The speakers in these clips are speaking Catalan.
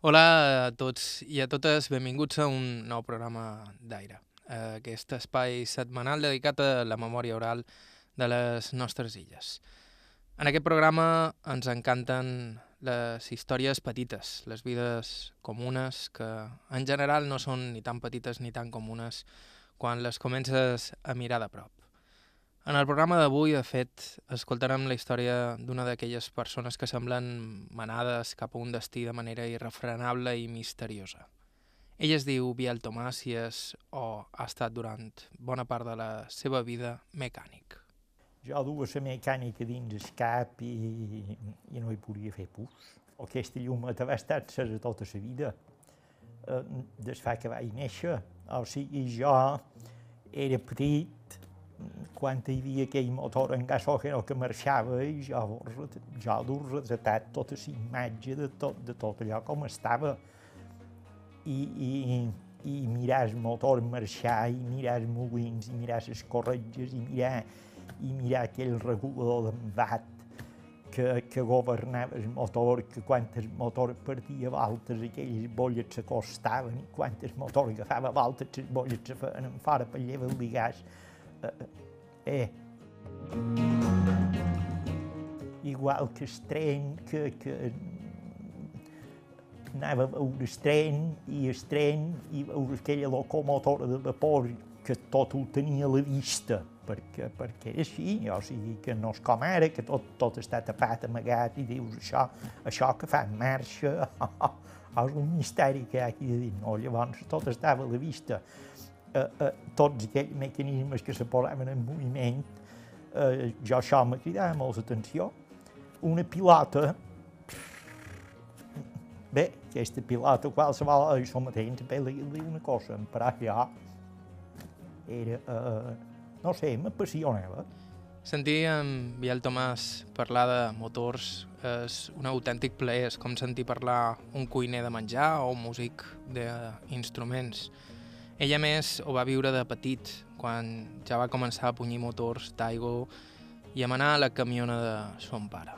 Hola a tots i a totes, benvinguts a un nou programa d'Aire. Aquest espai setmanal dedicat a la memòria oral de les nostres illes. En aquest programa ens encanten les històries petites, les vides comunes, que en general no són ni tan petites ni tan comunes quan les comences a mirar de prop. En el programa d'avui, de fet, escoltarem la història d'una d'aquelles persones que semblen manades cap a un destí de manera irrefrenable i misteriosa. Ell es diu Biel és, o ha estat durant bona part de la seva vida, mecànic. Jo duia la mecànica dins el cap i, i no hi podia fer pus. Aquesta llumeta va estar cesa tota la vida, eh, des fa que vaig néixer. O sigui, jo era petit, quan hi havia aquell motor en gasògeno que marxava i jo, jo dur retratat tota la imatge de tot, de tot allò com estava. I, i, i mirar el motor marxar, i mirar els molins, i mirar les corretges, i mirar, i mirar aquell regulador d'embat que, que governava el motor, que quan el motor perdia voltes, aquelles bolles s'acostaven, i quan el motor agafava voltes, les bolles se feien fora per llevar el gas eh, igual que el tren, que, que anava el tren i el tren i veure aquella locomotora de vapor que tot ho tenia a la vista, perquè, perquè era així, o sigui, que no és com ara, que tot, tot està tapat, amagat, i dius això, això que fa en marxa, és un misteri que hi ha aquí a dir, no? Llavors tot estava a la vista eh, eh, tots aquells mecanismes que se posaven en moviment, eh, jo això me cridava molt l'atenció. Una pilota, bé, aquesta pilota qualsevol, això mateix, també li dir una cosa, per allà era, eh, no sé, m'apassionava. Sentir en Biel Tomàs parlar de motors és un autèntic plaer, és com sentir parlar un cuiner de menjar o un músic d'instruments. Ella, més, ho va viure de petit, quan ja va començar a punyir motors d'aigua i a manar la camiona de son pare.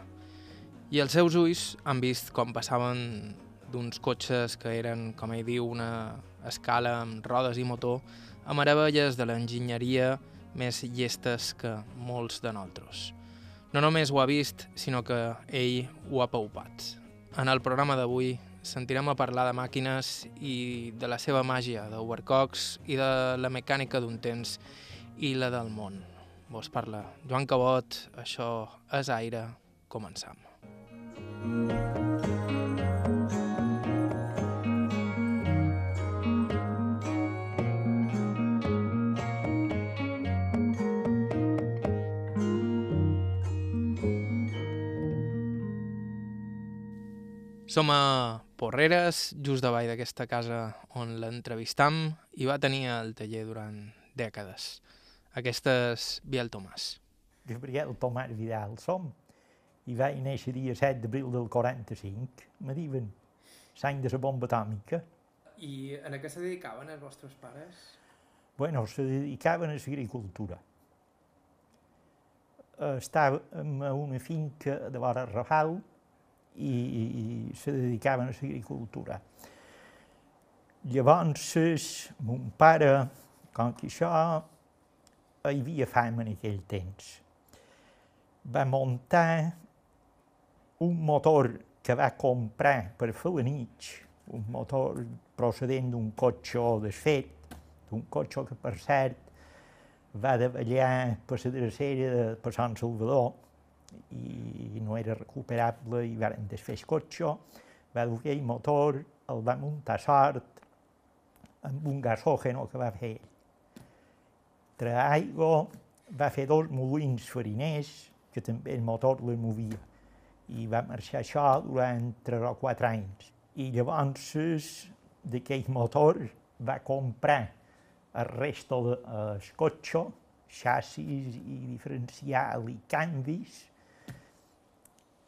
I els seus ulls han vist com passaven d'uns cotxes que eren, com ell diu, una escala amb rodes i motor, a meravelles de l'enginyeria més llestes que molts de nosaltres. No només ho ha vist, sinó que ell ho ha paupat. En el programa d'avui sentirem a parlar de màquines i de la seva màgia, d'overclocks i de la mecànica d'un temps i la del món. Vos parla Joan Cabot, això és aire, començam. Som a Porreres, just davall d'aquesta casa on l'entrevistam i va tenir el taller durant dècades. Aquesta és Biel Tomàs. Gabriel Tomàs Vidal som i vaig néixer dia 7 d'abril del 45, me diuen, l'any de la bomba atòmica. I en què se dedicaven els vostres pares? Bueno, se dedicaven a l'agricultura. Estàvem a una finca de vora Rafal, i, i se dedicaven a l'agricultura. Llavors, mon pare, com que això hi havia fam en aquell temps, va muntar un motor que va comprar per fer la nit, un motor procedent d'un cotxe desfet, d'un cotxe que, per cert, va davallar per la drecera de Sant Salvador, i no era recuperable i van desfer el cotxe, va dur aquell motor, el va muntar sort amb un gasògeno que va fer ell. Tra aigua va fer dos molins fariners, que també el motor les movia, i va marxar això durant tres o quatre anys. I llavors d'aquell motor va comprar el resto del cotxe, xassis i diferencial i canvis,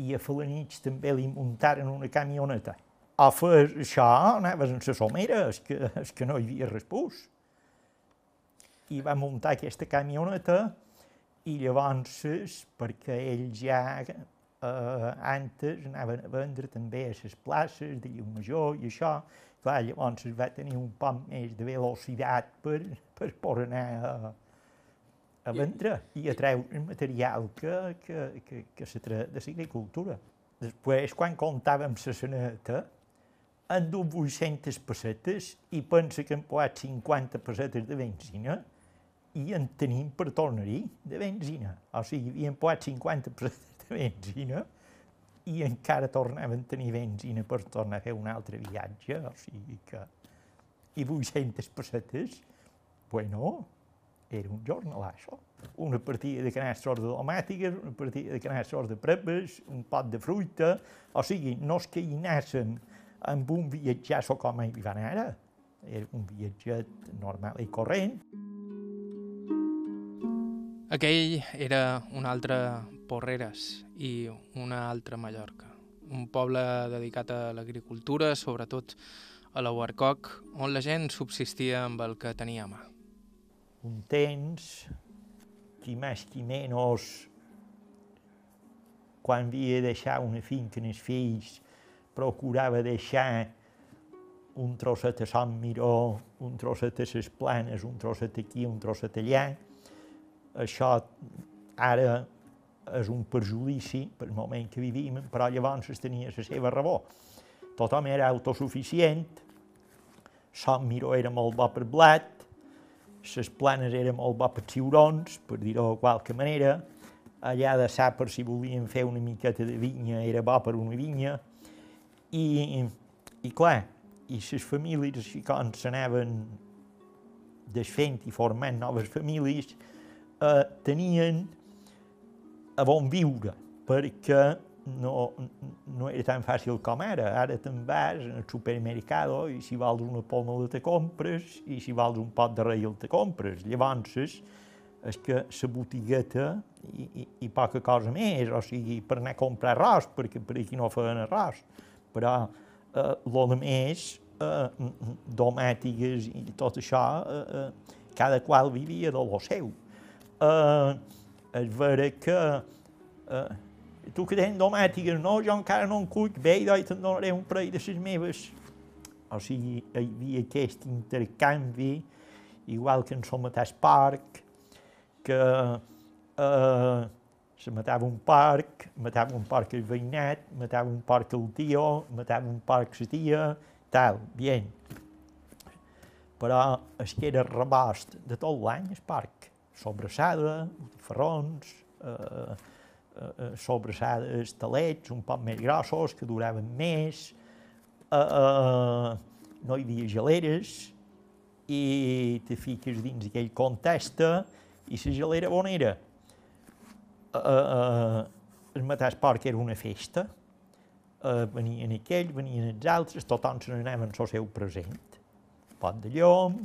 i a Falanich també li muntaren una camioneta. A fer això anaves en la somera, és que, és que no hi havia respús. I va muntar aquesta camioneta i llavors, perquè ell ja uh, antes anaven a vendre també a les places de llum major i això, clar, llavors va tenir un poc més de velocitat per, per poder anar a, a vendre i a treure material que, que, que, que se tre de l'agricultura. Després, quan comptàvem la seneta, han dut 800 pessetes i pensa que han posat 50 pessetes de benzina i en tenim per tornar-hi de benzina. O sigui, havien posat 50 pessetes de benzina i encara tornaven a tenir benzina per tornar a fer un altre viatge. O sigui que... I 800 pessetes, bueno, era un jornal, això. Una partida de canastros de domàtiques, una partida de canastros de prepes, un pot de fruita... O sigui, no és que hi anéssim amb un viatjasso com hi van ara. Era un viatget normal i corrent. Aquell era un altre Porreres i una altra Mallorca. Un poble dedicat a l'agricultura, sobretot a la Huarcoc, on la gent subsistia amb el que tenia a mà. Un temps, qui més qui menys, quan havia de deixar una finca en els fills, procurava deixar un trosset a Sant Miró, un trosset a les planes, un trosset aquí, un trosset allà. Això ara és un perjudici pel moment que vivim, però llavors es tenia la seva raó. Tothom era autosuficient, Sant Miró era molt bo per blat, les planes eren molt bo per ciurons, per dir-ho de qualque manera, allà de Sàper, si volien fer una miqueta de vinya, era bo per una vinya, i, i clar, i les famílies així com s'anaven desfent i formant noves famílies, eh, tenien a bon viure, perquè no, no era tan fàcil com ara. Ara te'n vas al supermercado i si vols una pomme te compres i si vols un pot de raïl te compres. Llavors, és que la botigueta i, i, i poca cosa més, o sigui, per anar a comprar arròs, perquè per aquí no feien arròs però eh, més, eh, domètiques i tot això, eh, eh, cada qual vivia de lo seu. Eh, és vera que eh, tu que tens domètiques, no, jo encara no en cuic bé, i te'n donaré un parell de les meves. O sigui, hi havia aquest intercanvi, igual que en el mateix parc, que eh, se matava un porc, matava un porc el veïnat, matava un porc el tio, matava un porc la tia, tal, bien. Però es que era rebost de tot l'any, el porc. Sobrassada, ferrons, eh, sobrassades talets un poc més grossos, que duraven més, eh, eh, no hi havia geleres, i te fiques dins aquell context i la gelera on era? uh, el mateix porc era una festa, uh, venien aquells, venien els altres, tothom se n'anaven al seu present. Pot de llom,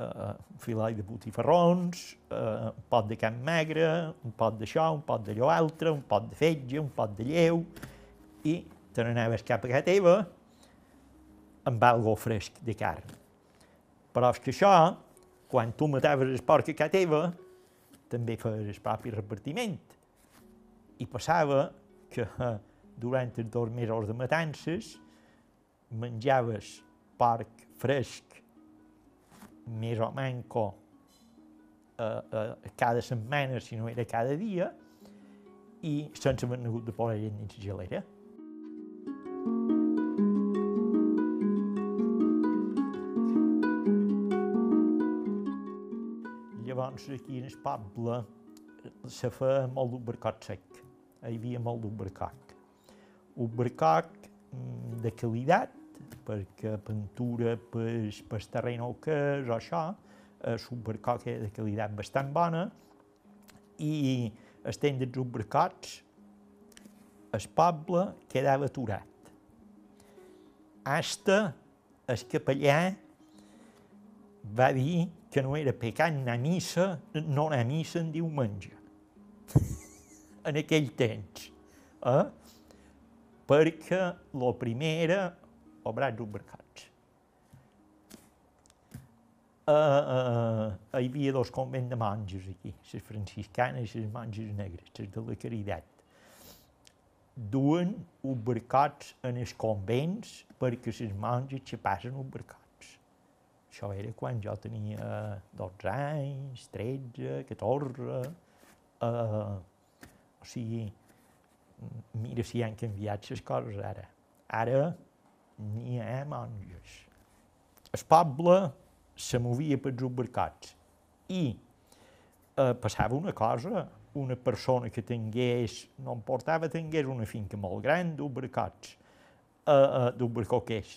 uh, un filall de botifarrons, uh, un pot de camp magre, un pot d'això, un pot d'allò altre, un pot de fetge, un pot de lleu, i te n'anaves cap a casa teva amb algo fresc de carn. Però és que això, quan tu mataves el porc a casa teva, també feies el propi repartiment. I passava que durant els dos mesos de matances menjaves porc fresc més o manco eh, eh, cada setmana, si no era cada dia, i sense haver hagut de posar gent dins gelera. Llavors, aquí en el poble se feia molt d'ubercoc sec. Hi havia molt d'ubercoc. Ubercoc mm, de qualitat, perquè pintura per, per terreny que és o això, l'ubercoc era de qualitat bastant bona, i estem dels ubercocs, el poble quedava aturat. Hasta el capellà va dir que no era pecat anar a missa, no anar a missa en diumenge. en aquell temps. Eh? Perquè la primera, obrats obracats. Uh, uh, hi havia dos convents de monges aquí, les franciscanes i les monges negres, les de la caritat. duen obercats en els convents perquè les monges xapassen obercats. Això era quan jo tenia 12 anys, 13, 14... Eh, o sigui, mira si han canviat les coses ara. Ara n'hi ha monges. El poble se movia pels obercats i eh, passava una cosa, una persona que tingués, no importava, tingués una finca molt gran d'obercats, eh, eh, d'obercoquers,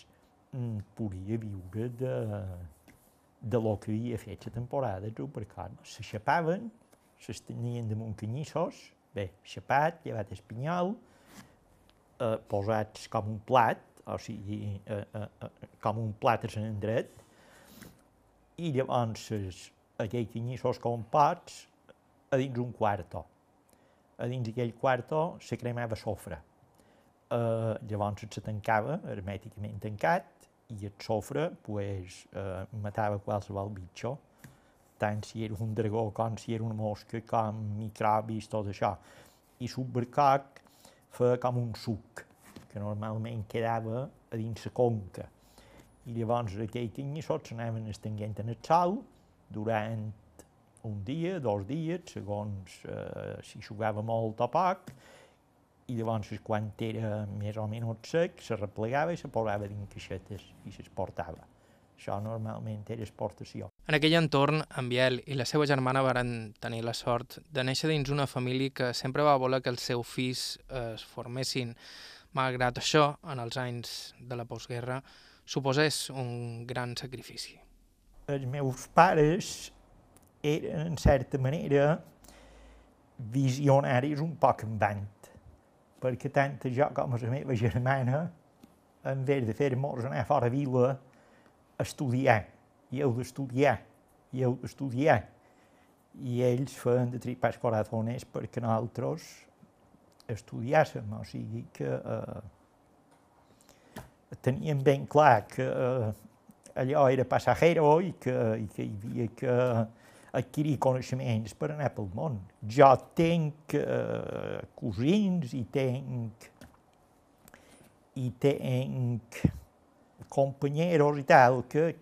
mm, podia viure de, de lo que havia fet la temporada. Se xapaven, s'estenien damunt canyissos, bé, xapat, llevat espanyol, eh, posats com un plat, o sigui, eh, eh, com un plat Sant Andret, i llavors aquell canyissos com pots a dins un quarto. A dins aquell quarto se cremava sofre. Eh, llavors se tancava, hermèticament tancat, i el sofre pues, eh, matava qualsevol bitxo, tant si era un dragó com si era una mosca, com microbis, tot això. I subbercoc feia com un suc, que normalment quedava a dins la conca. I llavors aquell canyissot s'anaven estenguent en el sol durant un dia, dos dies, segons eh, si jugava molt o poc, i llavors quan era més o menys sec, se replegava i se posava dins caixetes i s'exportava. Això normalment era exportació. En aquell entorn, en Biel i la seva germana varen tenir la sort de néixer dins una família que sempre va voler que els seus fills eh, es formessin. Malgrat això, en els anys de la postguerra, suposés un gran sacrifici. Els meus pares eren, en certa manera, visionaris un poc en vant, perquè tant jo com la meva germana, en vez de fer-nos anar fora vila, estudiar, i heu d'estudiar, i heu d'estudiar. I ells feien de tripar corazones perquè nosaltres estudiàssim, o sigui que eh, teníem ben clar que eh, allò era passajero i que, i que hi havia que adquirir coneixements per anar pel món. Jo tinc eh, cosins i tinc i tinc companyeros i tal que,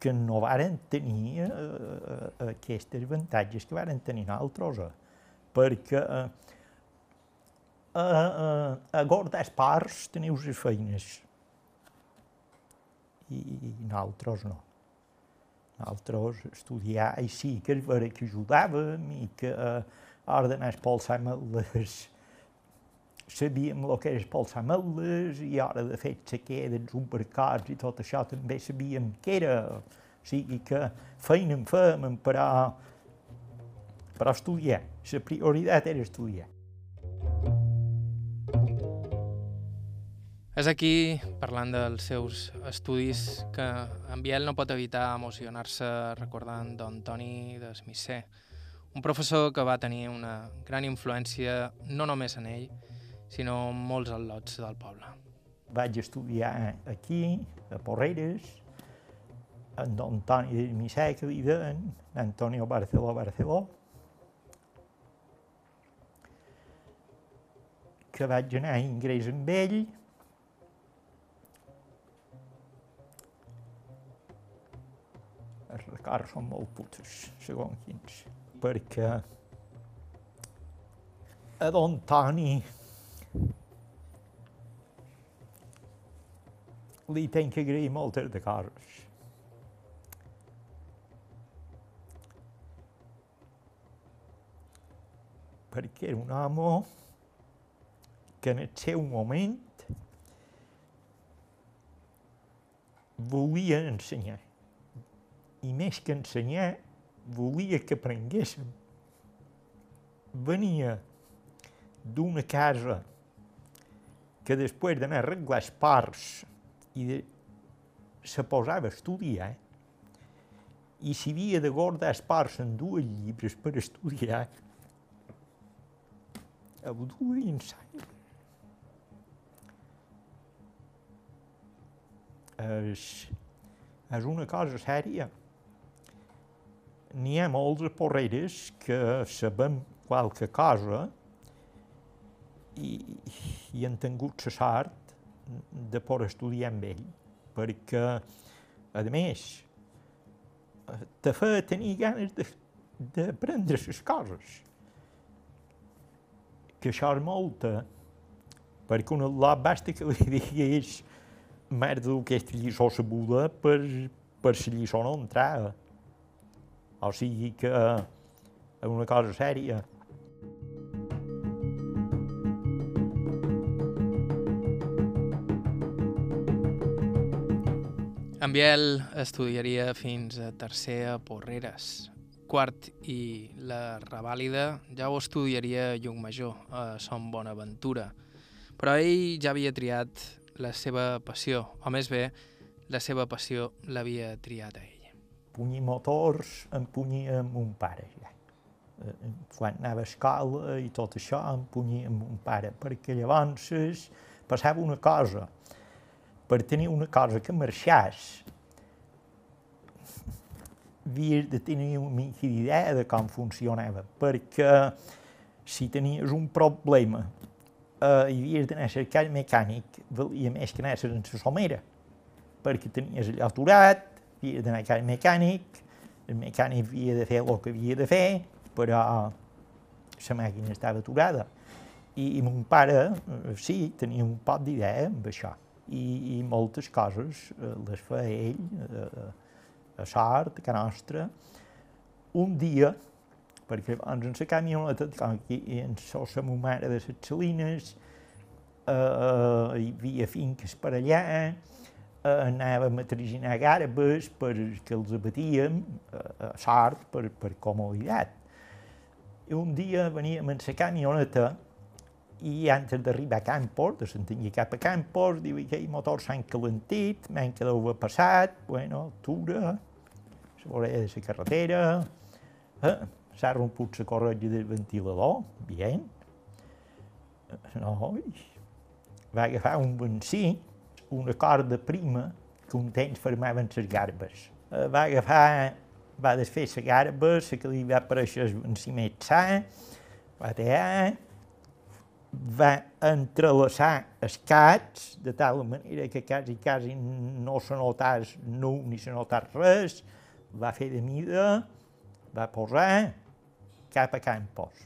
que no varen tenir eh, eh, aquests avantatges que varen tenir nosaltres, eh, perquè eh, a, a, a Gordes Parts teniu les feines i, i nosaltres no. Nosaltres estudiar i sí que és vera que ajudàvem i que eh, a ordenar espolsar les sabíem el que és pels ametlles i ara de fet se queden supercars i tot això també sabíem què era. O sigui que feina en fem, però, però estudiar. La prioritat era estudiar. És aquí, parlant dels seus estudis, que en Biel no pot evitar emocionar-se recordant Don Toni de un professor que va tenir una gran influència no només en ell, sinó molts al·lots del poble. Vaig estudiar aquí, a Porreres, amb Antoni de Missà, que li deien, Antonio Barceló Barceló, que vaig anar a ingrés amb ell, els records són molt putos, segons quins, perquè a Don Toni li tenc que agrair moltes de coses. Perquè era un home que en el seu moment volia ensenyar. I més que ensenyar, volia que aprenguéssim. Venia d'una casa que després d'anar a arreglar els parts i de, se posava a estudiar i si havia de guardar els parts en dues llibres per estudiar, ho duia dins és, és una cosa sèria. N'hi ha molts a Porreres que sabem qualque cosa i, i han tingut la sort de poder estudiar amb ell, perquè, a més, te fa tenir ganes d'aprendre les coses. Que això és molta, perquè un al·lot basta que li digués merda d'aquesta lliçó sabuda per, per la lliçó no entrava. O sigui que és una cosa sèria. En Biel estudiaria fins a tercer a Porreres. Quart i la revàlida ja ho estudiaria a Major, a Son Bonaventura. Però ell ja havia triat la seva passió, o més bé, la seva passió l'havia triat ell. Punyir motors em punyia amb un pare, ja. Eh, quan anava a escola i tot això em punyia amb un pare, perquè llavors passava una cosa. Per tenir una cosa que marxàs, havies de tenir una mica d'idea de com funcionava, perquè si tenies un problema eh, i havies d'anar a cercar el mecànic, valia més que anaves en la somera, perquè tenies allò aturat, havies d'anar a el mecànic, el mecànic havia de fer el que havia de fer, però la màquina estava aturada. I, i mon pare, sí, tenia un pot d'idea amb això. I, i moltes coses les feia ell, eh, a Sart, a Nostra. Un dia, perquè abans en la camioneta, com aquí en sou la mare de les Salines, eh, hi havia finques per allà, eh, anàvem a traginar garbes perquè els abatíem eh, a sort per, per comoditat. I un dia veníem en la camioneta i antes d'arribar a Campos, de Santanyí cap a Campos, diu que els motors s'han calentit, m'han quedat passat, bueno, altura, la vorella de la carretera, eh, s'ha romput la corretja del ventilador, bien. No, va agafar un bencí, una corda prima, que un temps fermaven les garbes. Va agafar, va desfer la garba, la que li va aparèixer el venciment sa, va tallar, va entrelaçar els cats, de tal manera que quasi, quasi no se notàs nu ni se notàs res, va fer de mida, va posar cap a Campos.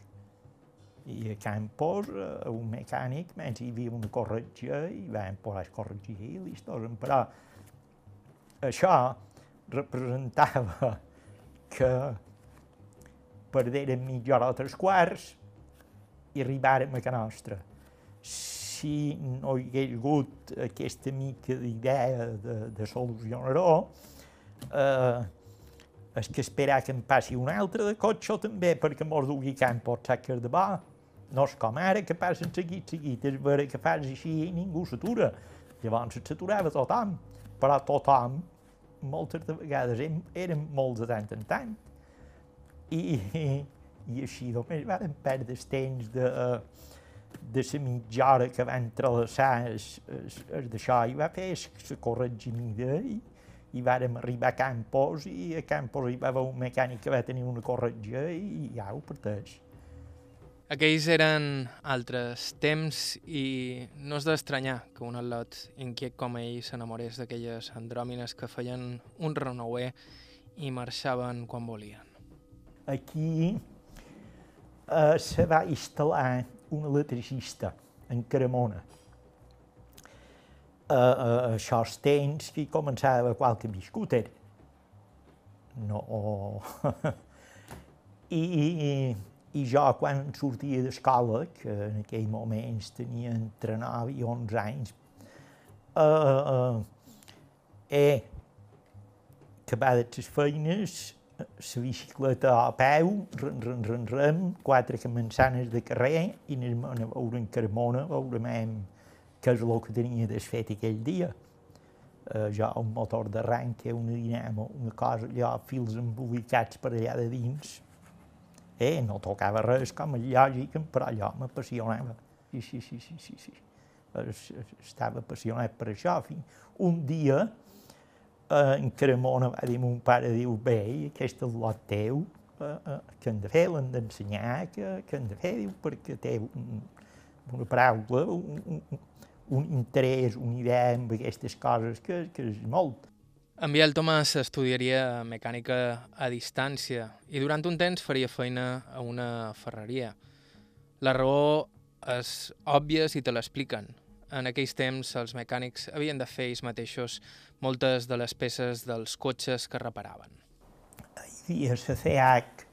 I a Campos, eh, un mecànic, menys hi havia una corretja i vam poder corregir i listos. Però això representava que perdérem mitja hora quarts i arribàrem a Can Nostra. Si no hi hagués hagut aquesta mica d'idea de, de solucionar-ho, eh, és que esperar que em passi un altre de cotxe també perquè mos dugui camp pot ser que de bo. No és com ara que passen seguit, seguit, és vera que fas així i ningú s'atura. Llavors s'aturava tothom, però tothom, moltes de vegades eren molts de tant en tant. I, i, i així només vam perdre el temps de, de la mitja hora que van entrelaçar d'això i va fer la corregimida i, i vàrem arribar a Campos i a Campos hi va haver un mecànic que va tenir una corretja i ja ho parteix. Aquells eren altres temps i no és d'estranyar que un atlot inquiet com ell s'enamorés d'aquelles andròmines que feien un renouer i marxaven quan volien. Aquí eh, se va instal·lar un electricista en Caramona a, a els temps que començava qualque biscúter. No... I, i, I jo, quan sortia d'escola, que en aquell moments tenia entre 9 i 11 anys, eh, eh, he acabat les feines, la bicicleta a peu, rem, rem, rem, rem, quatre camançanes de carrer, i anem a veure en Carmona, veurem que és el que tenia desfet aquell dia. Uh, ja un motor d'arranque, una dinamo, una cosa allò, fils embolicats per allà de dins. Eh, no tocava res com a lògic, però allò m'apassionava. Sí, sí, sí, sí, sí, sí. Estava apassionat per això. Un dia, eh, en Cremona va dir mon pare, diu, bé, aquest és lot teu, eh, eh, que hem de fer, l'hem d'ensenyar, que, que hem de fer, diu, perquè té un, una paraula, un, un, un interès, una idea amb aquestes coses que, que és molt. En Biel Tomàs estudiaria mecànica a distància i durant un temps faria feina a una ferreria. La raó és òbvia si te l'expliquen. En aquells temps els mecànics havien de fer ells mateixos moltes de les peces dels cotxes que reparaven. Hi havia la CH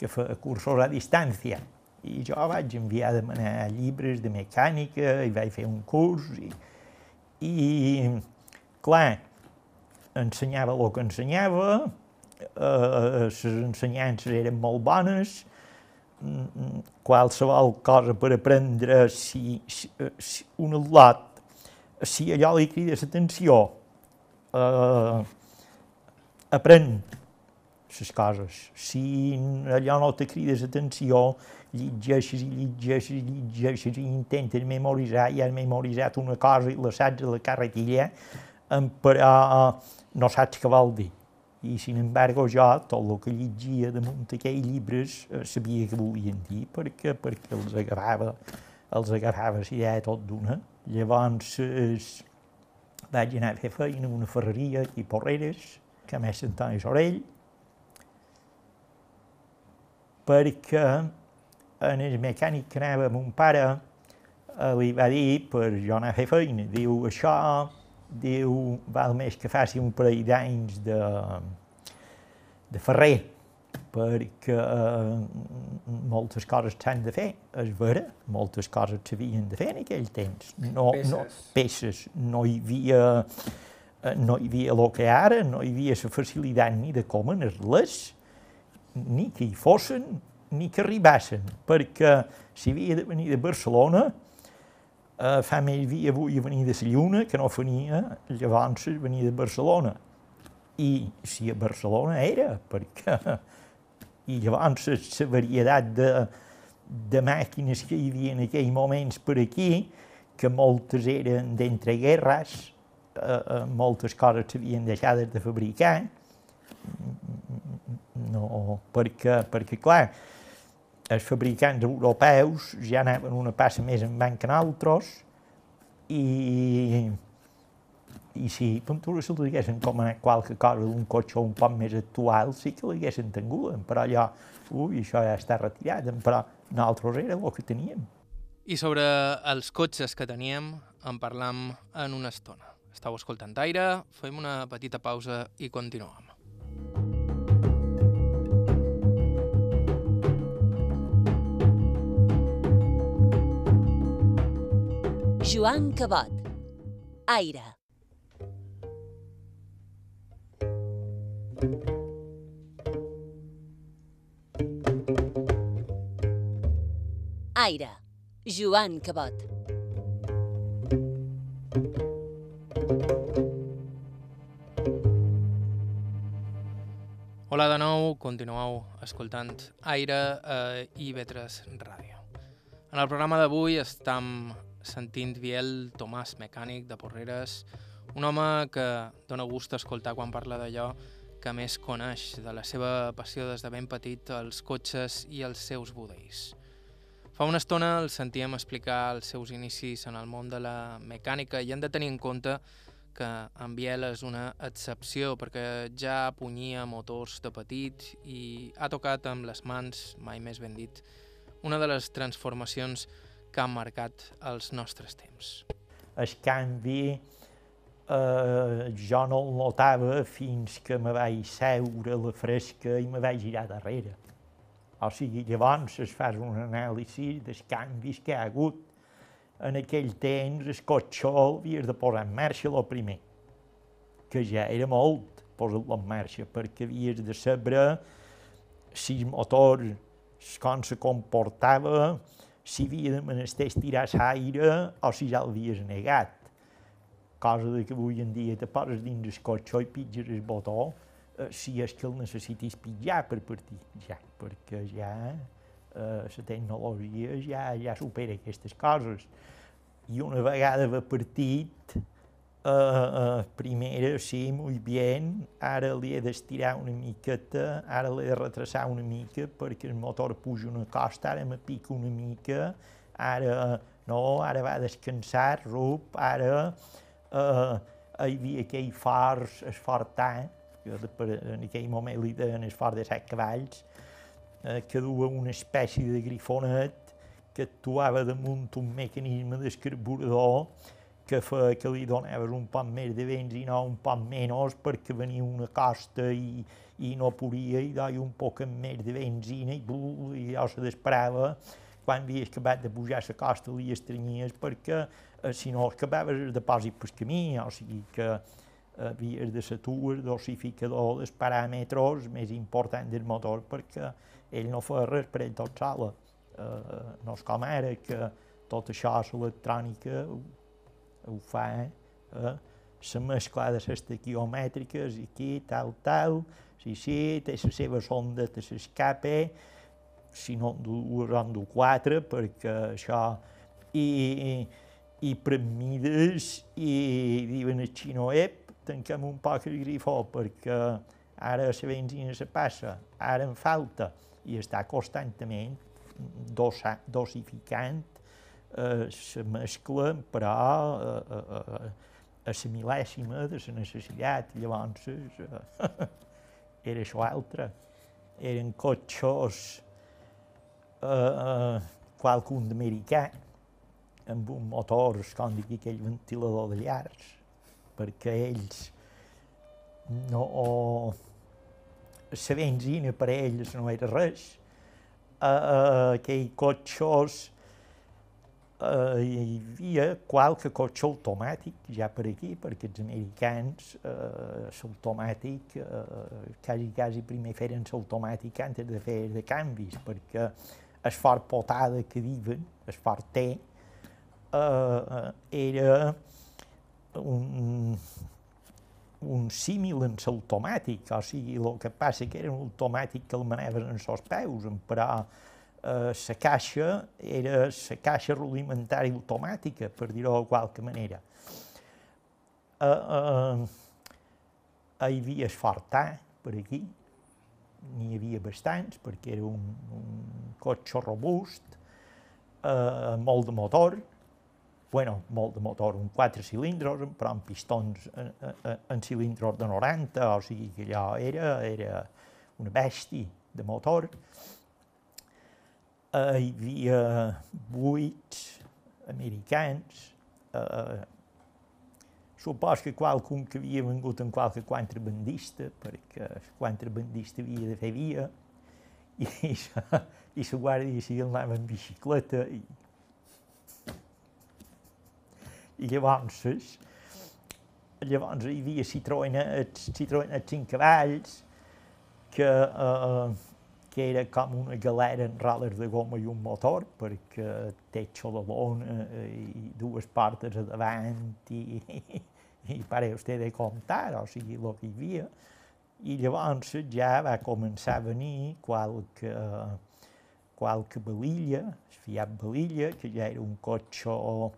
que fa cursos a distància i jo vaig enviar a demanar llibres de mecànica i vaig fer un curs i, i clar, ensenyava el que ensenyava, eh, les ensenyances eren molt bones, qualsevol cosa per aprendre, si, si, si un al·lot, si allò li crida l'atenció, eh, aprèn les coses. Si allò no te crida l'atenció, llegeixes i llegeixes i llegeixes i intentes memoritzar, i has memoritzat una cosa i la saps a la carretilla, però no saps què vol dir. I, sin embargo, jo, tot el que llegia damunt d'aquells llibres, eh, sabia què volien dir, perquè, perquè els agafava, els agafava la idea tot d'una. Llavors, eh, vaig anar a fer feina en una ferreria aquí a Porreres, que més Antoni Sorell, perquè en el mecànic que anava amb un pare eh, li va dir per jo anar a fer feina, diu això diu, val més que faci un parell d'anys de, de ferrer, perquè eh, moltes coses s'han de fer, és vera, moltes coses s'havien de fer en aquell temps. No, peces. No, peces. No hi havia, eh, no hi havia el que ara, no hi havia la facilitat ni de comenar-les, ni que hi fossin, ni que arribassin, perquè si havia de venir de Barcelona, fa més dia avui venir de la Lluna que no venia llavors venia de Barcelona. I si a Barcelona era, perquè i llavors la varietat de, de màquines que hi havia en aquells moments per aquí, que moltes eren d'entreguerres, eh, eh, moltes coses s'havien deixat de fabricar, no, perquè, perquè clar, els fabricants europeus ja anaven una passa més en van que nosaltres i, i si tu se l'haguessin comanat qualque cosa d'un cotxe un poc més actual, sí que l'haguessin tingut, però allò, ui, això ja està retirat, però nosaltres era el que teníem. I sobre els cotxes que teníem en parlam en una estona. Estau escoltant Aire, fem una petita pausa i continuem. Joan Cabot. Aire. Aire. Joan Cabot. Hola de nou, continueu escoltant Aire eh, i Vetres Ràdio. En el programa d'avui estem sentint Biel Tomàs, mecànic de Porreres, un home que dona gust escoltar quan parla d'allò que més coneix, de la seva passió des de ben petit, els cotxes i els seus budells. Fa una estona el sentíem explicar els seus inicis en el món de la mecànica i hem de tenir en compte que en Biel és una excepció perquè ja punyia motors de petit i ha tocat amb les mans, mai més ben dit, una de les transformacions que han marcat els nostres temps. El canvi eh, jo no el notava fins que me vaig seure a la fresca i me vaig girar darrere. O sigui, llavors es fas un anàlisi dels canvis que ha hagut. En aquell temps el cotxe havies de posar en marxa el primer, que ja era molt posar-lo en marxa, perquè havies de saber si el motor com se comportava, si havia de menester estirar l'aire o si ja l'havies negat. Cosa de que avui en dia te poses dins el cotxe i pitges el botó eh, si és que el necessitis pitjar per partir ja, perquè ja eh, la tecnologia ja, ja supera aquestes coses. I una vegada va partit, Uh, uh, primera, sí, muy bien, ara li he d'estirar una miqueta, ara l'he de retrasar una mica perquè el motor puja una costa, ara me pica una mica, ara No, ara va descansar, rup, ara eh, hi havia aquell fars, el fortà, que en aquell moment li deien el fort de set cavalls, eh, que duia una espècie de grifonet que actuava damunt un mecanisme d'escarburador que feia que li donaves un poc més de benzina o un poc menys perquè venia una costa i, i no podia i doia un poc més de benzina i, blu, i allò se desesperava quan havies acabat de pujar la costa li estranyies perquè eh, si no acabaves el depòsit pel camí, o sigui que havies de satur el dosificador dels paràmetres més importants del motor perquè ell no feia res per ell tot sola. Eh, no és com ara que tot això, l'electrònica, ho, ho fa eh, la mescla de les taquiomètriques, aquí, tal, tal, sí, sí, té la seva sonda, té l'escape, si no en du quatre, perquè això... I, i, i per mides, i diuen el xino, ep, tanquem un poc el grifó, perquè ara la benzina se passa, ara en falta, i està constantment dosa, dosificant eh, la mescla, però eh, eh, a la mil·lèsima de la necessitat. Llavors, eh, era això altre. Eren cotxos eh, eh, qualcun d'americà, amb un motor, com dic, aquell ventilador de llars, perquè ells no... La benzina per ells no era res. Uh, uh, aquells cotxos uh, hi havia qualque cotxe automàtic ja per aquí, perquè els americans uh, l'automàtic, uh, quasi, quasi primer feren l'automàtic antes de fer de canvis, perquè el fort potada que diuen, el fort T, uh, era un, un símil en l'automàtic, o sigui, el que passa que era un automàtic que el maneves en els peus, però la eh, caixa era la caixa rudimentària automàtica, per dir-ho de qualque manera. Eh, eh, hi havia el fortà, per aquí, n'hi havia bastants, perquè era un, un cotxe robust, eh, molt de motor, bueno, molt de motor, un quatre cilindres, però amb pistons en, en, en cilindres de 90, o sigui que allò era, era una bèstia de motor. Uh, hi havia vuit americans, uh, supos que qualcun que havia vengut en qualque contrabandista, perquè el contrabandista havia de fer via, i, i, i la Guàrdia Civil anava en bicicleta i i llavors, llavors hi havia Citroënets, Citroënets 5 cavalls, que, eh, que era com una galera en rodes de goma i un motor, perquè té eh, i dues portes a davant i, i, i pare usted de comptar, o sigui, el que hi havia. I llavors ja va començar a venir qualque, qualque balilla, el Fiat Balilla, que ja era un cotxe eh,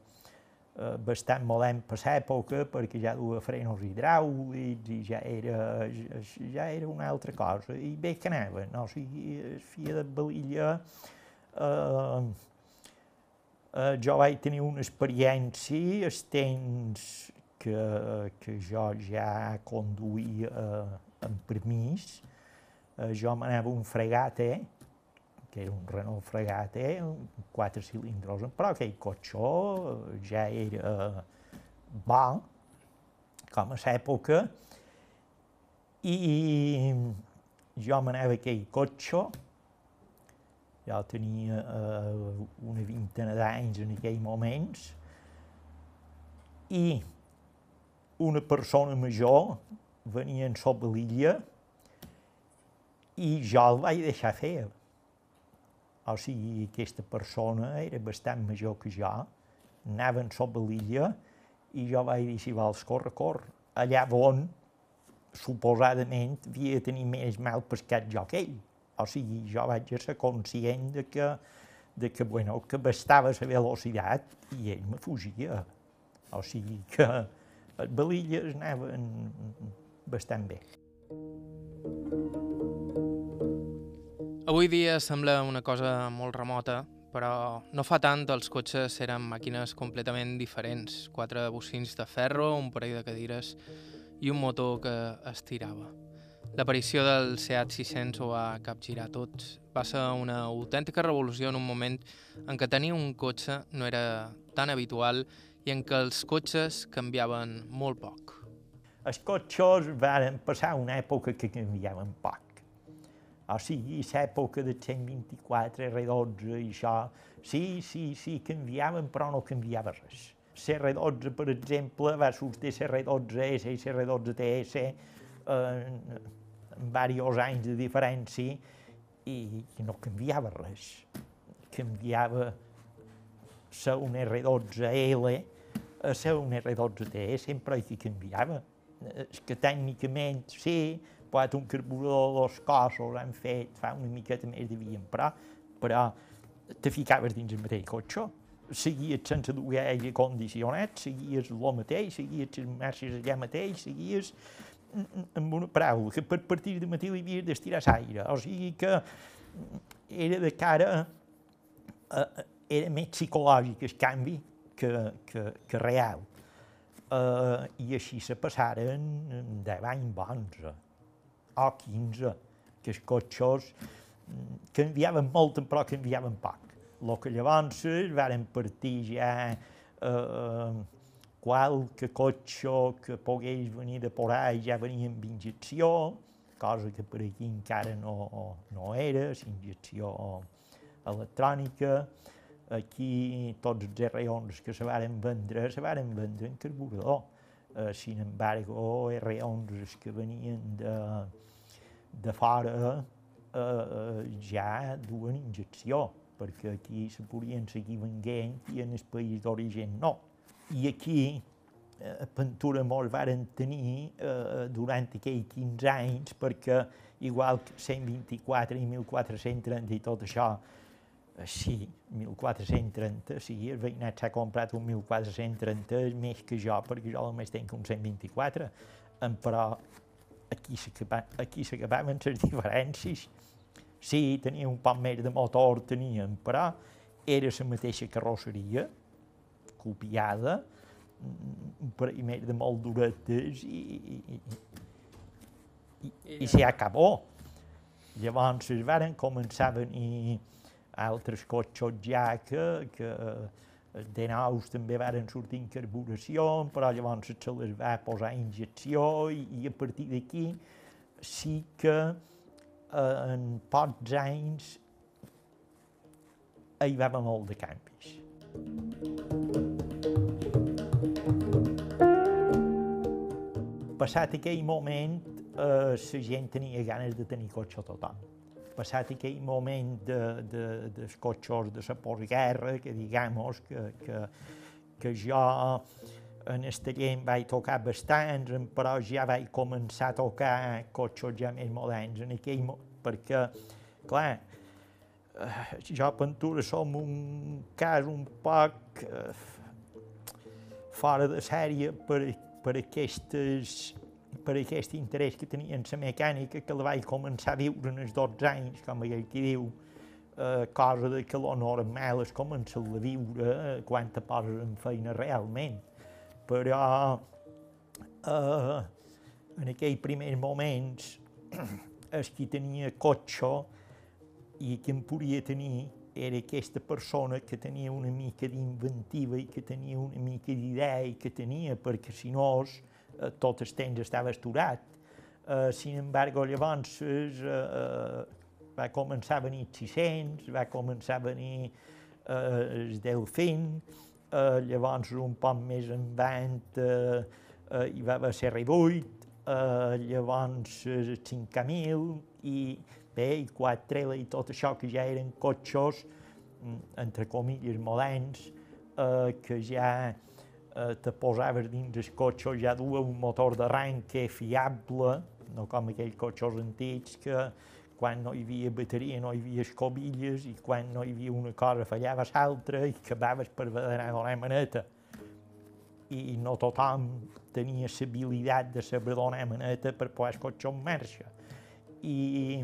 bastant modern per l'època perquè ja duia frenos hidràulics i ja era, ja era una altra cosa. I bé que anava, no? O sigui, el Fiat de Balilla eh, eh, jo vaig tenir una experiència els temps que, que jo ja conduïa eh, amb permís. Eh, jo m'anava un fregat, eh? Que era un Renault Fregat, eh? quatre cilindres, però aquell cotxó ja era bo, com a l'època, i jo m'anava aquell cotxe, jo tenia eh, una vintena d'anys en aquell moments, i una persona major venia en sobre l'illa i jo el vaig deixar fer o sigui, aquesta persona era bastant major que jo, anaven sobre l'illa i jo vaig dir, si vols, corre, corre. Allà on, suposadament, havia de tenir més mal pescat jo que ell. O sigui, jo vaig ser conscient de que, de que, bueno, que bastava la velocitat i ell me fugia. O sigui que les balilles anaven bastant bé. Avui dia sembla una cosa molt remota, però no fa tant els cotxes eren màquines completament diferents. Quatre bocins de ferro, un parell de cadires i un motor que estirava. L'aparició del Seat 600 ho va capgirar tot. Va ser una autèntica revolució en un moment en què tenir un cotxe no era tan habitual i en què els cotxes canviaven molt poc. Els cotxes van passar una època que canviaven poc. O sigui, l'època del 124, R12 i això, sí, sí, sí, canviaven, però no canviava res. CR12, per exemple, va sortir CR12S i CR12TS eh, amb diversos anys de diferència i, i no canviava res. Canviava ser un R12L a ser un R12TS, sempre hi canviava. És que tècnicament sí, pot un carburador dos cossos han fet, fa una miqueta més de via emprar, però te ficaves dins el mateix cotxe, seguies sense dur aire condicionat, seguies el mateix, seguies les marxes allà mateix, seguies amb una paraula, que per partir de matí li havies d'estirar l'aire, o sigui que era de cara, a, era. Més psicològic el canvi que, que, que real. Uh, I així se passaren 10 anys bons, o 15, que els cotxos canviaven molt, però canviaven poc. El que llavors varen partir ja eh, qualque cotxe que pogués venir de por ahí ja venia amb injecció, cosa que per aquí encara no, no era, injecció electrònica. Aquí tots els R11 que se varen vendre, se varen vendre en carburador. Eh, sin embargo, R11 que venien de, de fora eh, eh, ja duen injecció, perquè aquí se podien seguir venguent i en el país d'origen no. I aquí eh, a Pentura molt varen tenir eh, durant aquells 15 anys, perquè igual que 124 i 1430 i tot això, eh, sí, 1430, sí, el veïnat s'ha comprat un 1430 més que jo, perquè jo només tenc un 124, però aquí s'acabaven les diferències. Sí, tenia un poc més de motor, teníem, però era la mateixa carrosseria, copiada, un parell més de molt duretes i, i, i, i, i s'hi acabó. Llavors es varen començar a venir altres cotxos ja que, que de nous també varen sortir en carburació, però llavors se les va posar injecció i, i a partir d'aquí sí que eh, en pocs anys hi va haver molt de canvis. Passat aquell moment, eh, la gent tenia ganes de tenir cotxe tothom passat aquell moment de, de, dels cotxos de la postguerra, que digamos que, que, que jo en el taller em vaig tocar bastants, però ja vaig començar a tocar cotxos ja més moderns en aquell perquè, clar, eh, jo Pentura som un cas un poc eh, fora de sèrie per, per aquestes per aquest interès que tenia en la mecànica que la vaig començar a viure en els 12 anys, com ell qui diu, eh, cosa de que lo normal és començar a viure eh, quan te poses en feina realment. Però eh, en aquells primers moments el qui tenia cotxe i qui en podia tenir era aquesta persona que tenia una mica d'inventiva i que tenia una mica d'idea i que tenia, perquè si no, Eh, tot el temps estava esturat. Uh, sin embargo, llavors uh, va començar a venir 600, va començar a venir uh, el Delfín, uh, llavors un poc més endavant uh, uh, hi va haver CR8, uh, llavors el 5000 i bé, i 4 i tot això que ja eren cotxos, mm, entre comilles, moderns, uh, que ja eh, te posaves dins el cotxe, ja duia un motor d'arranque fiable, no com aquells cotxes antics que quan no hi havia bateria no hi havia escobilles i quan no hi havia una cosa fallava l'altra i acabaves per d'anar a donar maneta. I no tothom tenia l'habilitat de saber donar maneta per posar el cotxe en marxa. I,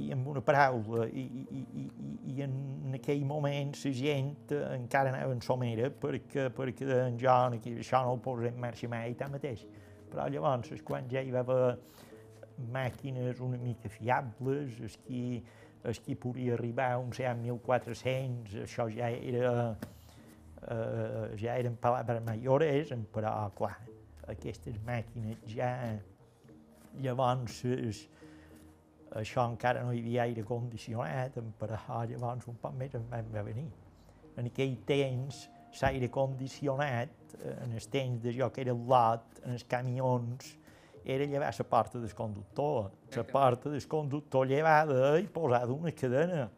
i amb una paraula, i, i, i, i- en aquell moment la gent eh, encara anava en somera perquè, perquè en Joan aquí això no ho posem en marxa mai tanmateix. Però llavors, quan ja hi va haver màquines una mica fiables, es qui, es qui podia arribar a un CEAM 1400, això ja era, eh, ja eren paraules majores, però clar, aquestes màquines ja, llavors, es, això encara no hi havia aire condicionat, però llavors un poc més en vam venir. En aquell temps, l'aire condicionat, eh, en els temps de jo que era el lot, en els camions, era llevar la porta del conductor. La porta del conductor llevada i posada una cadena.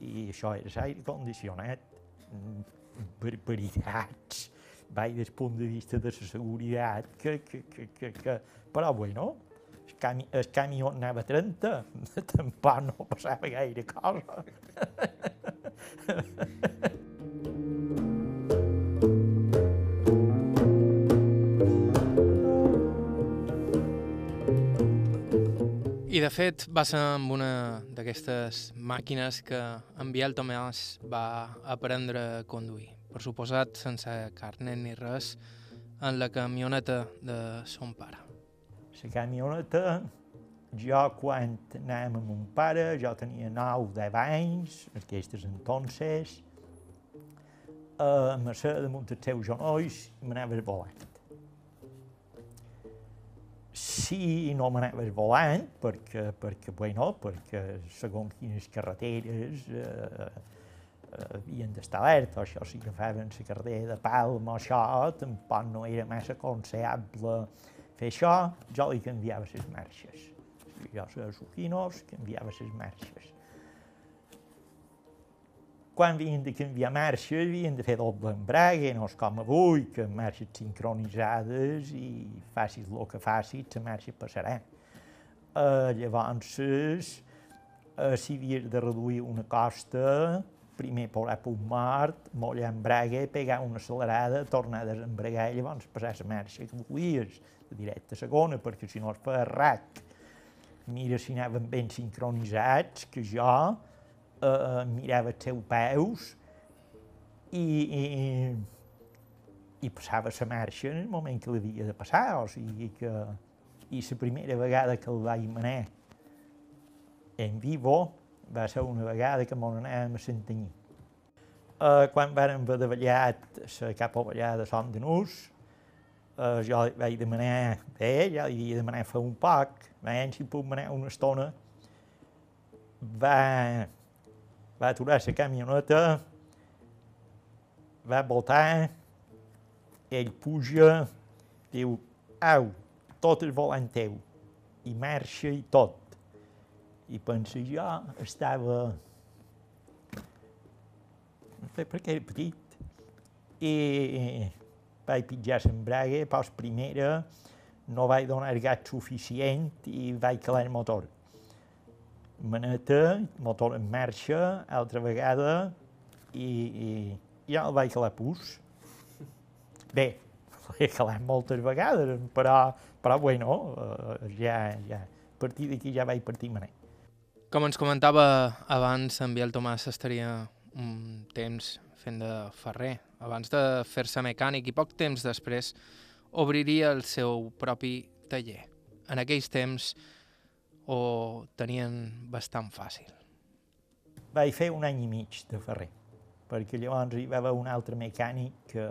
I això era l'aire condicionat. Barbaritats. Vaig des punt de vista de la seguretat, que, que, que, que, que... però bueno, cami el camió anava a 30, tampoc no passava gaire cosa. I de fet va ser amb una d'aquestes màquines que en Biel Tomàs va aprendre a conduir. Per suposat, sense carnet ni res, en la camioneta de son pare. La camioneta, jo quan anàvem amb mon pare, jo tenia 9 10 anys, aquestes entonces, eh, me sé damunt dels seus genolls i m'anava volant. Si no m'anava volant, perquè, perquè, bueno, perquè segons quines carreteres eh, eh, havien d'estar alerta, això si agafaven la carretera de Palma això, tampoc no era massa aconsellable fer això, jo li canviava les marxes. Jo sé suquinos, canviava les marxes. Quan havien de canviar marxes, havien de fer doble embrague, no és com avui, que marxes sincronitzades i facis el que facis, la marxa passarà. Uh, llavors, uh, si havies de reduir una costa, primer posar punt mort, mollar embrague, pegar una accelerada, tornar a desembragar i llavors passar la marxa que volies, de directe a segona, perquè si no es fa rac. Mira si anaven ben sincronitzats, que jo eh, mirava els seus peus i, i, i passava la marxa en el moment que l'havia de passar, o sigui que... I la primera vegada que el vaig manar en vivo va ser una vegada que m'on anàvem a Santanyí. Uh, quan vàrem davallat la capa ballada de Som de Nus, uh, jo vaig demanar, ja li havia demanat fa un poc, veiem si puc manar una estona. Va, va aturar la camioneta, va voltar, ell puja, diu, au, tot el volant teu, i marxa i tot. I pensa, jo estava... No sé per què era petit. I vaig pitjar l'embrague, pas primera, no vaig donar gat suficient i vaig calar el motor. Maneta, motor en marxa, altra vegada, i, i ja el vaig calar pus. Bé, l'he calat moltes vegades, però, però bueno, eh, ja, ja, a partir d'aquí ja vaig partir manet. Com ens comentava abans, en Biel Tomàs estaria un temps fent de ferrer, abans de fer-se mecànic i poc temps després obriria el seu propi taller. En aquells temps ho tenien bastant fàcil. Vaig fer un any i mig de ferrer, perquè llavors hi va haver un altre mecànic que,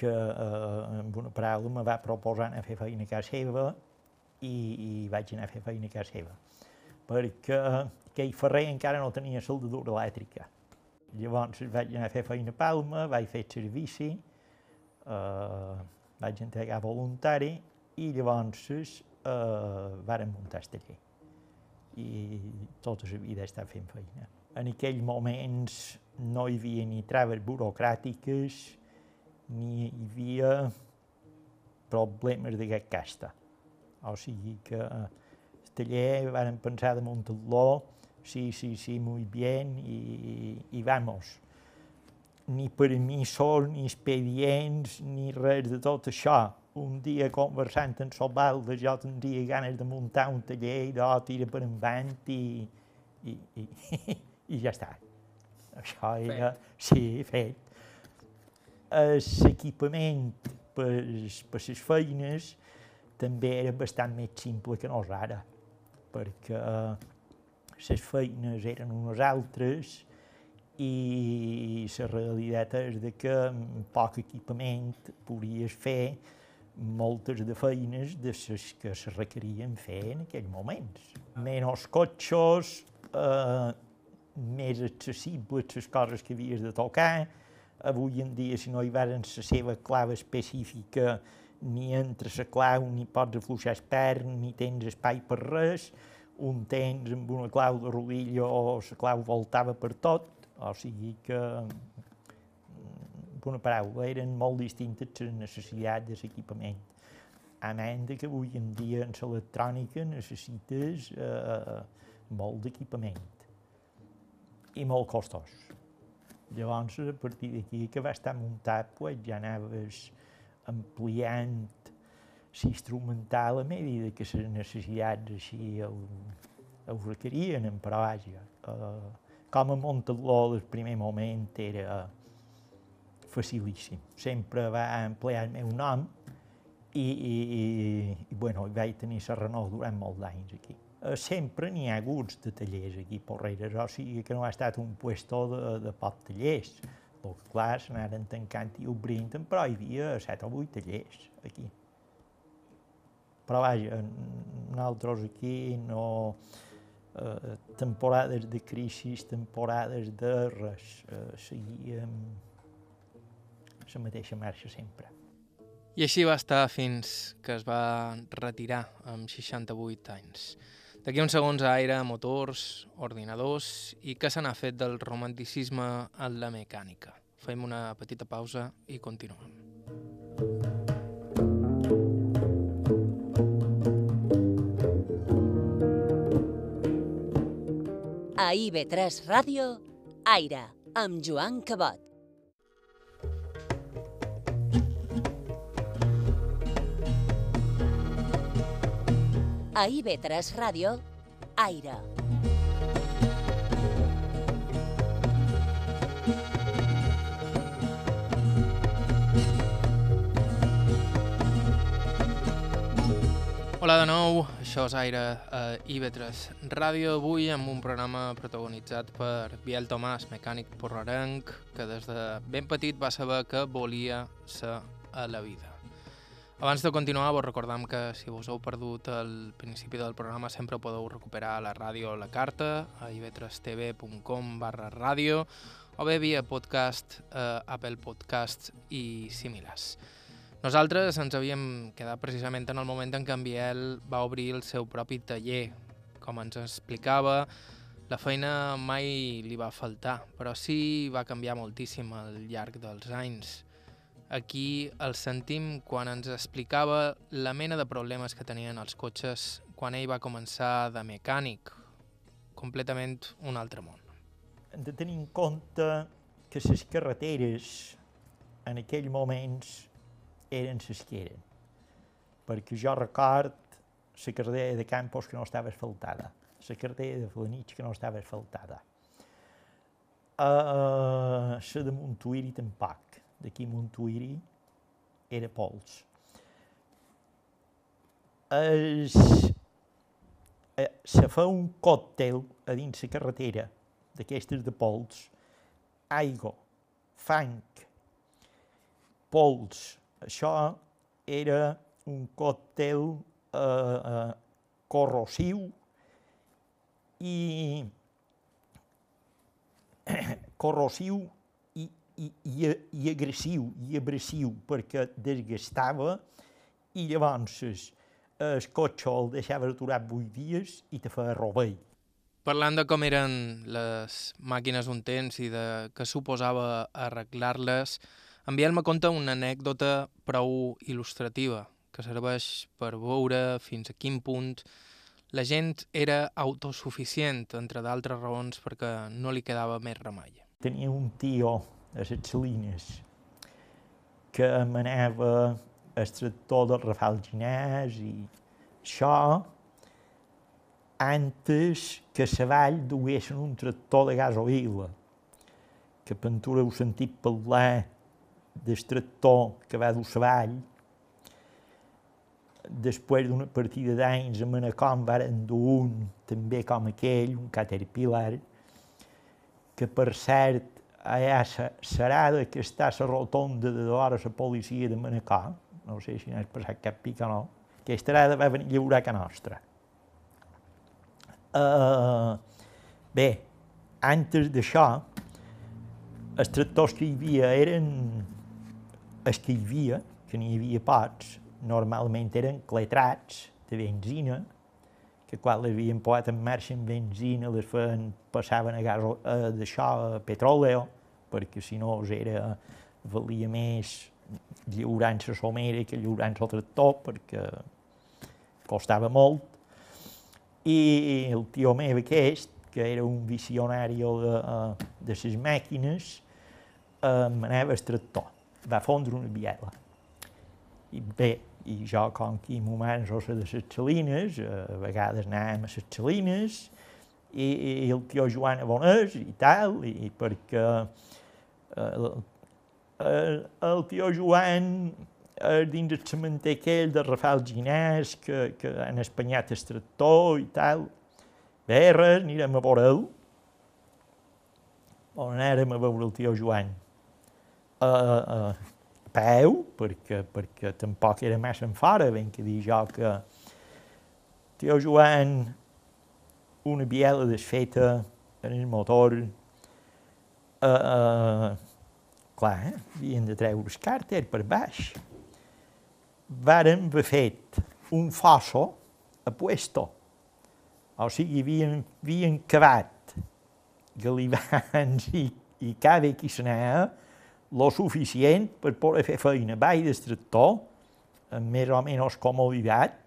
que eh, amb una paraula me va proposar anar a fer feina a casa seva i, i vaig anar a fer feina a casa seva, perquè aquell ferrer encara no tenia soldadura elèctrica. Llavors vaig anar a fer feina a Palma, vaig fer servici, eh, vaig entregar voluntari i llavors eh, varen muntar el taller. I tota la vida estat fent feina. En aquells moments no hi havia ni traves burocràtiques, ni hi havia problemes d'aquest casta. O sigui que el taller varen pensar de muntar-lo, sí, sí, sí, muy bien, i, i vamos. Ni permisos, ni expedients, ni res de tot això. un dia conversant amb Sobalda jo tindria ganes de muntar un taller de tira per endavant i, i, i, i ja està. Això era, sí, fet. L'equipament per, per les feines també era bastant més simple que no és ara, perquè les feines eren unes altres i la realitat és de que amb poc equipament podries fer moltes de feines de les que se requerien fer en aquells moments. Menys cotxos, eh, més accessibles les coses que havies de tocar. Avui en dia, si no hi varen la seva clave específica, ni entre la clau ni pots afluixar el pern, ni tens espai per res, un tens amb una clau de rodilla o la clau voltava per tot, o sigui que, una paraula, eren molt distintes les necessitats de l'equipament. A menys que avui en dia en l'electrònica necessites eh, molt d'equipament i molt costós. Llavors, a partir d'aquí que va estar muntat, pues, ja anaves ampliant l'instrumental a mesura que les necessitats així ho, ho requerien, però vaja, eh, com a muntador del primer moment era facilíssim. Sempre va emplear el meu nom i, i, i, i bueno, vaig tenir la Renault durant molts anys aquí. Eh, sempre n'hi ha hagut de tallers aquí a Porreres, o sigui que no ha estat un puesto de, de poc tallers. El que clar, s'anaren tancant i obrint, però hi havia set o vuit tallers aquí. Però vaja, nosaltres aquí no... Eh, temporades de crisi, temporades de res, eh, seguíem la mateixa marxa sempre. I així va estar fins que es va retirar amb 68 anys. D'aquí uns segons a aire, motors, ordinadors i què se n'ha fet del romanticisme en la mecànica. Fem una petita pausa i continuem. A IB3 Ràdio, Aire, amb Joan Cabot. A IB3 Ràdio, Aire. Hola de nou, això és Aire a IB3 Ràdio, avui amb un programa protagonitzat per Biel Tomàs, mecànic porrarenc, que des de ben petit va saber que volia ser a la vida. Abans de continuar, vos recordam que si vos heu perdut el principi del programa sempre podeu recuperar la ràdio o la carta a ib3tv.com barra ràdio o bé via podcast, eh, Apple Podcast i similars. Nosaltres ens havíem quedat precisament en el moment en què en Biel va obrir el seu propi taller. Com ens explicava, la feina mai li va faltar, però sí va canviar moltíssim al llarg dels anys. Aquí el sentim quan ens explicava la mena de problemes que tenien els cotxes quan ell va començar de mecànic. Completament un altre món. Hem de tenir en compte que les carreteres en aquells moments eren les que eren. Perquè jo record la carretera de Campos que no estava asfaltada, la carretera de Flanich que no estava asfaltada. Uh, la de Montuïri tampoc. D'aquí Montuïri era pols. Es, eh, se fa un còctel a dins la carretera d'aquestes de pols, aigua, fang, pols, això era un còctel eh, eh, corrosiu i corrosiu i, i, i, i agressiu i abrasiu perquè desgastava i llavors el cotxe el deixava aturat 8 dies i te feia rovell. Parlant de com eren les màquines un temps i de què suposava arreglar-les, en Biel me conta una anècdota prou il·lustrativa que serveix per veure fins a quin punt la gent era autosuficient, entre d'altres raons, perquè no li quedava més remei. Tenia un tio a les Salines que m'anava el tractor del Rafael Ginès i això, antes que la vall duguessin un tractor de gasolina, que Pentura heu sentit parlar del tractor que va dur la vall, després d'una partida d'anys a Manacom varen dur un també com aquell, un Caterpillar, que per cert allà serà que està a la rotonda de l'hora la policia de Manacor, no sé si n'has passat cap pica o no, aquesta arada va venir lliurar a nostra. Uh, bé, antes d'això, els tractors que hi havia eren els que hi havia, que n'hi havia pocs, normalment eren cletrats de benzina, que quan les havien posat en marxa amb benzina les feien, passaven a gas eh, d'això, a petróleo, perquè si no era, valia més lliurant la somera que lliurant el tractor, perquè costava molt. I el tio meu aquest, que era un visionari de, eh, de les màquines, eh, manava el tractor. Va fondre una biela. I bé, i jo, com que m'ho manjo de les xalines, a vegades anàvem a les xalines, i, i el tio Joan Abonés i tal, i perquè el, el, el tio Joan eh, dins el cementer aquell de Rafael Ginès, que, que han espanyat el tractor i tal. Bé, res, anirem a veure'l. On anàrem a veure el tio Joan? Uh, uh, peu, perquè, perquè tampoc era massa en fora, ben que dir jo que tio Joan, una biela desfeta en el motor, uh, uh, clar, eh? havien de treure el càrter per baix. Varen haver fet un fosso a puesto, o sigui, havien, havien cavat galivans i, i cada qui s'anava, lo suficient per poder fer feina baix del tractor, amb més o menys comoditat,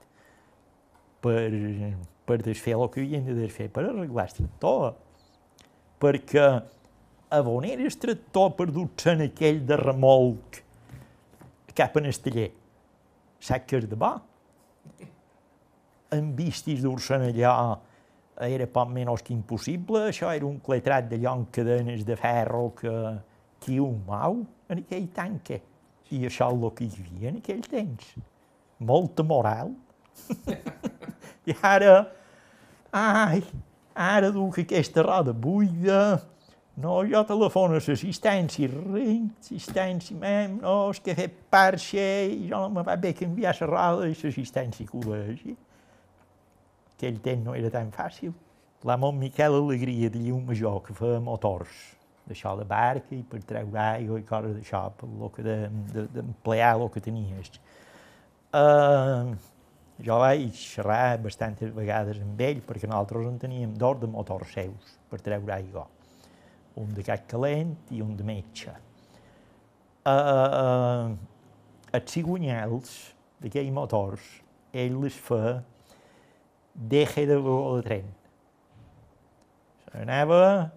per, per desfer el que havien de desfer, per arreglar el tractor. Perquè a on era el tractor perdut en aquell de remolc cap en el taller? Saps què és de bo? En vistis dur-se'n allà era poc menys que impossible, això era un cletrat d'allò amb cadenes de ferro que, qui ho mau en aquell tanque. I això és el que hi havia en aquell temps. Molta moral. I ara, ai, ara duc aquesta roda buida, no, jo telefono a l'assistència, ring, assistència, mem, no, és que he fet parxa i jo no me va bé canviar la roda i l'assistència que vegi. Aquell temps no era tan fàcil. L'amo Miquel Alegria de Llum Major, que feia motors, de per treure aigua i coses d'això, per lo que d'emplear de, el que tenies. Uh, jo vaig xerrar bastantes vegades amb ell perquè nosaltres en teníem dos de motors seus per treure aigua. Un de gat calent i un de metge. Uh, els cigonyals d'aquells motors, ell les fa d'eje de vagó de tren. Anava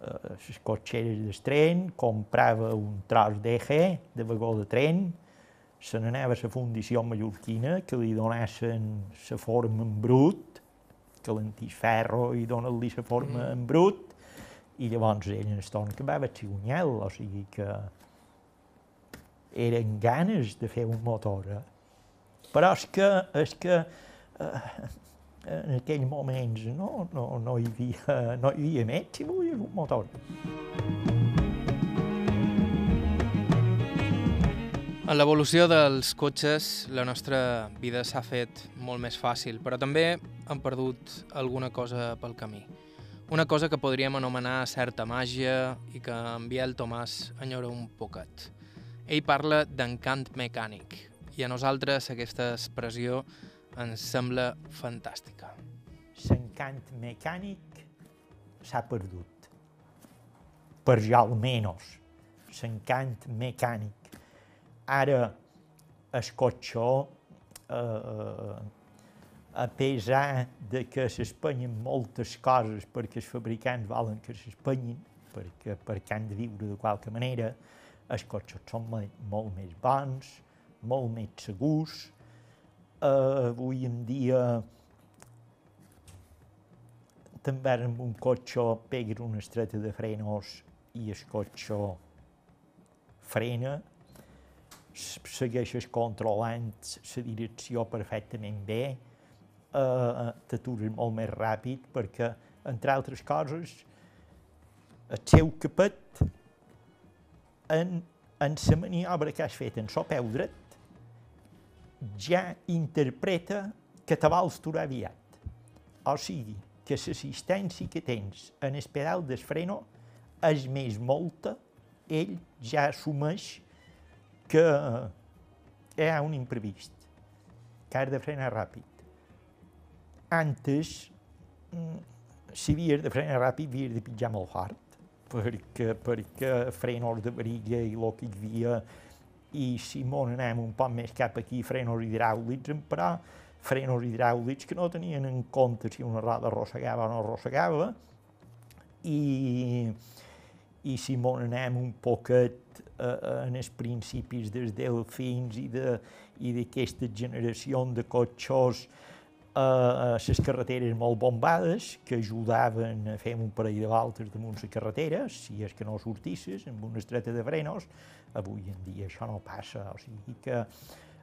les cotxeres del tren, comprava un tros d'eje de vagó de tren, se n'anava a la fundició mallorquina, que li donassin la forma en brut, que l'antís ferro i dona-li la forma en brut, i llavors ell en estona acabava el cigonyel, o sigui que eren ganes de fer un motor. Eh? Però és que, és que eh, en aquells moments no, no, no, hi havia, no hi havia més si volies un motor. En l'evolució dels cotxes, la nostra vida s'ha fet molt més fàcil, però també hem perdut alguna cosa pel camí. Una cosa que podríem anomenar certa màgia i que en Biel Tomàs enyora un poquet. Ell parla d'encant mecànic i a nosaltres aquesta expressió ens sembla fantàstica. L'encant mecànic s'ha perdut. Per jo almenys. L'encant mecànic. Ara el cotxó, eh, a pesar de que s'espenyen moltes coses perquè els fabricants volen que s'espenyin, perquè, perquè han de viure de qualque manera, els cotxos són molt més bons, molt més segurs. Uh, avui en dia també amb un cotxe pega una estreta de frenos i el cotxe frena, segueixes controlant la direcció perfectament bé, eh, t'atures molt més ràpid perquè, entre altres coses, el seu capet en, en la maniobra que has fet en so peu dret ja interpreta que te vols aturar aviat. O sigui, que l'assistència que tens en el pedal del freno és més molta, ell ja assumeix que hi ha un imprevist, que has de frenar ràpid. Antes, mm, si havies de frenar ràpid, havies de pitjar molt fort, perquè, perquè frenos de briga i el que hi havia, i si mon anem un poc més cap aquí, frenos hidràulics, però frenos hidràulics que no tenien en compte si una roda arrossegava o no arrossegava, i, i si mon anem un poquet eh, en els principis dels delfins i d'aquesta de, generació de cotxos a les carreteres molt bombades que ajudaven a fer un parell de voltes damunt les carreteres, si és que no sortisses, amb una estreta de frenos, avui en dia això no passa, o sigui que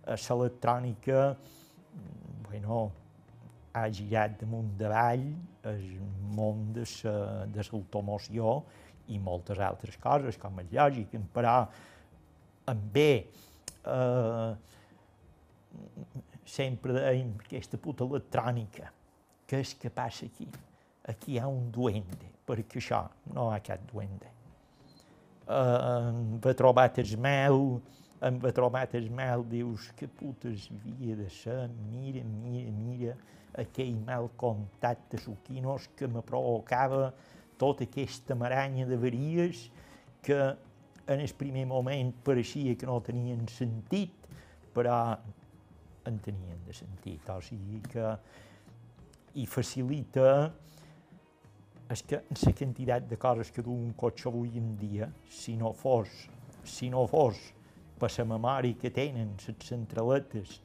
l'electrònica bueno, ha girat damunt davall el món de l'automoció i moltes altres coses, com és lògic, però en bé eh, sempre deim aquesta puta electrònica, què és que passa aquí? Aquí hi ha un duende, perquè això no hi ha cap duende. Eh, va trobat el meu, em va trobar el mel, dius, que putes havia de ser, mira, mira, mira, aquell mal contacte suquinos que me provocava tota aquesta maranya de varies que en el primer moment pareixia que no tenien sentit, però en tenien de sentit, o sigui que i facilita és que la quantitat de coses que du un cotxe avui en dia, si no fos, si no fos per la memòria que tenen les centraletes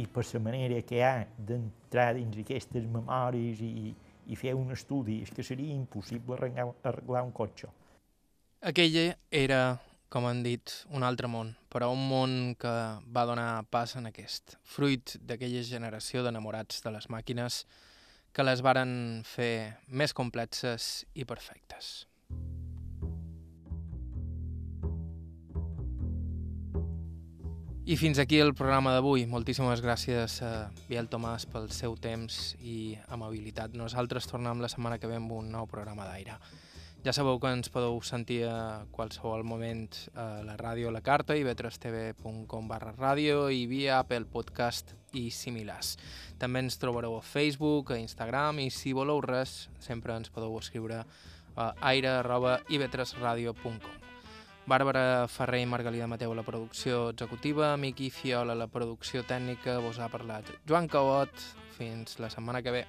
i per la manera que hi ha d'entrar dins aquestes memòries i, i fer un estudi, és que seria impossible arreglar, arreglar un cotxe. Aquella era, com han dit, un altre món, però un món que va donar pas en aquest, fruit d'aquella generació d'enamorats de les màquines que les varen fer més complexes i perfectes. I fins aquí el programa d'avui. Moltíssimes gràcies a Biel Tomàs pel seu temps i amabilitat. Nosaltres tornem la setmana que ve amb un nou programa d'aire. Ja sabeu que ens podeu sentir a qualsevol moment a la ràdio a la carta i vetrestv.com barra ràdio i via Apple Podcast i similars. També ens trobareu a Facebook, a Instagram i si voleu res sempre ens podeu escriure a aire arroba ivetresradio.com. Bàrbara Ferrer i Margalida Mateu a la producció executiva, Miqui Fiola la producció tècnica, vos ha parlat Joan Cabot. Fins la setmana que ve.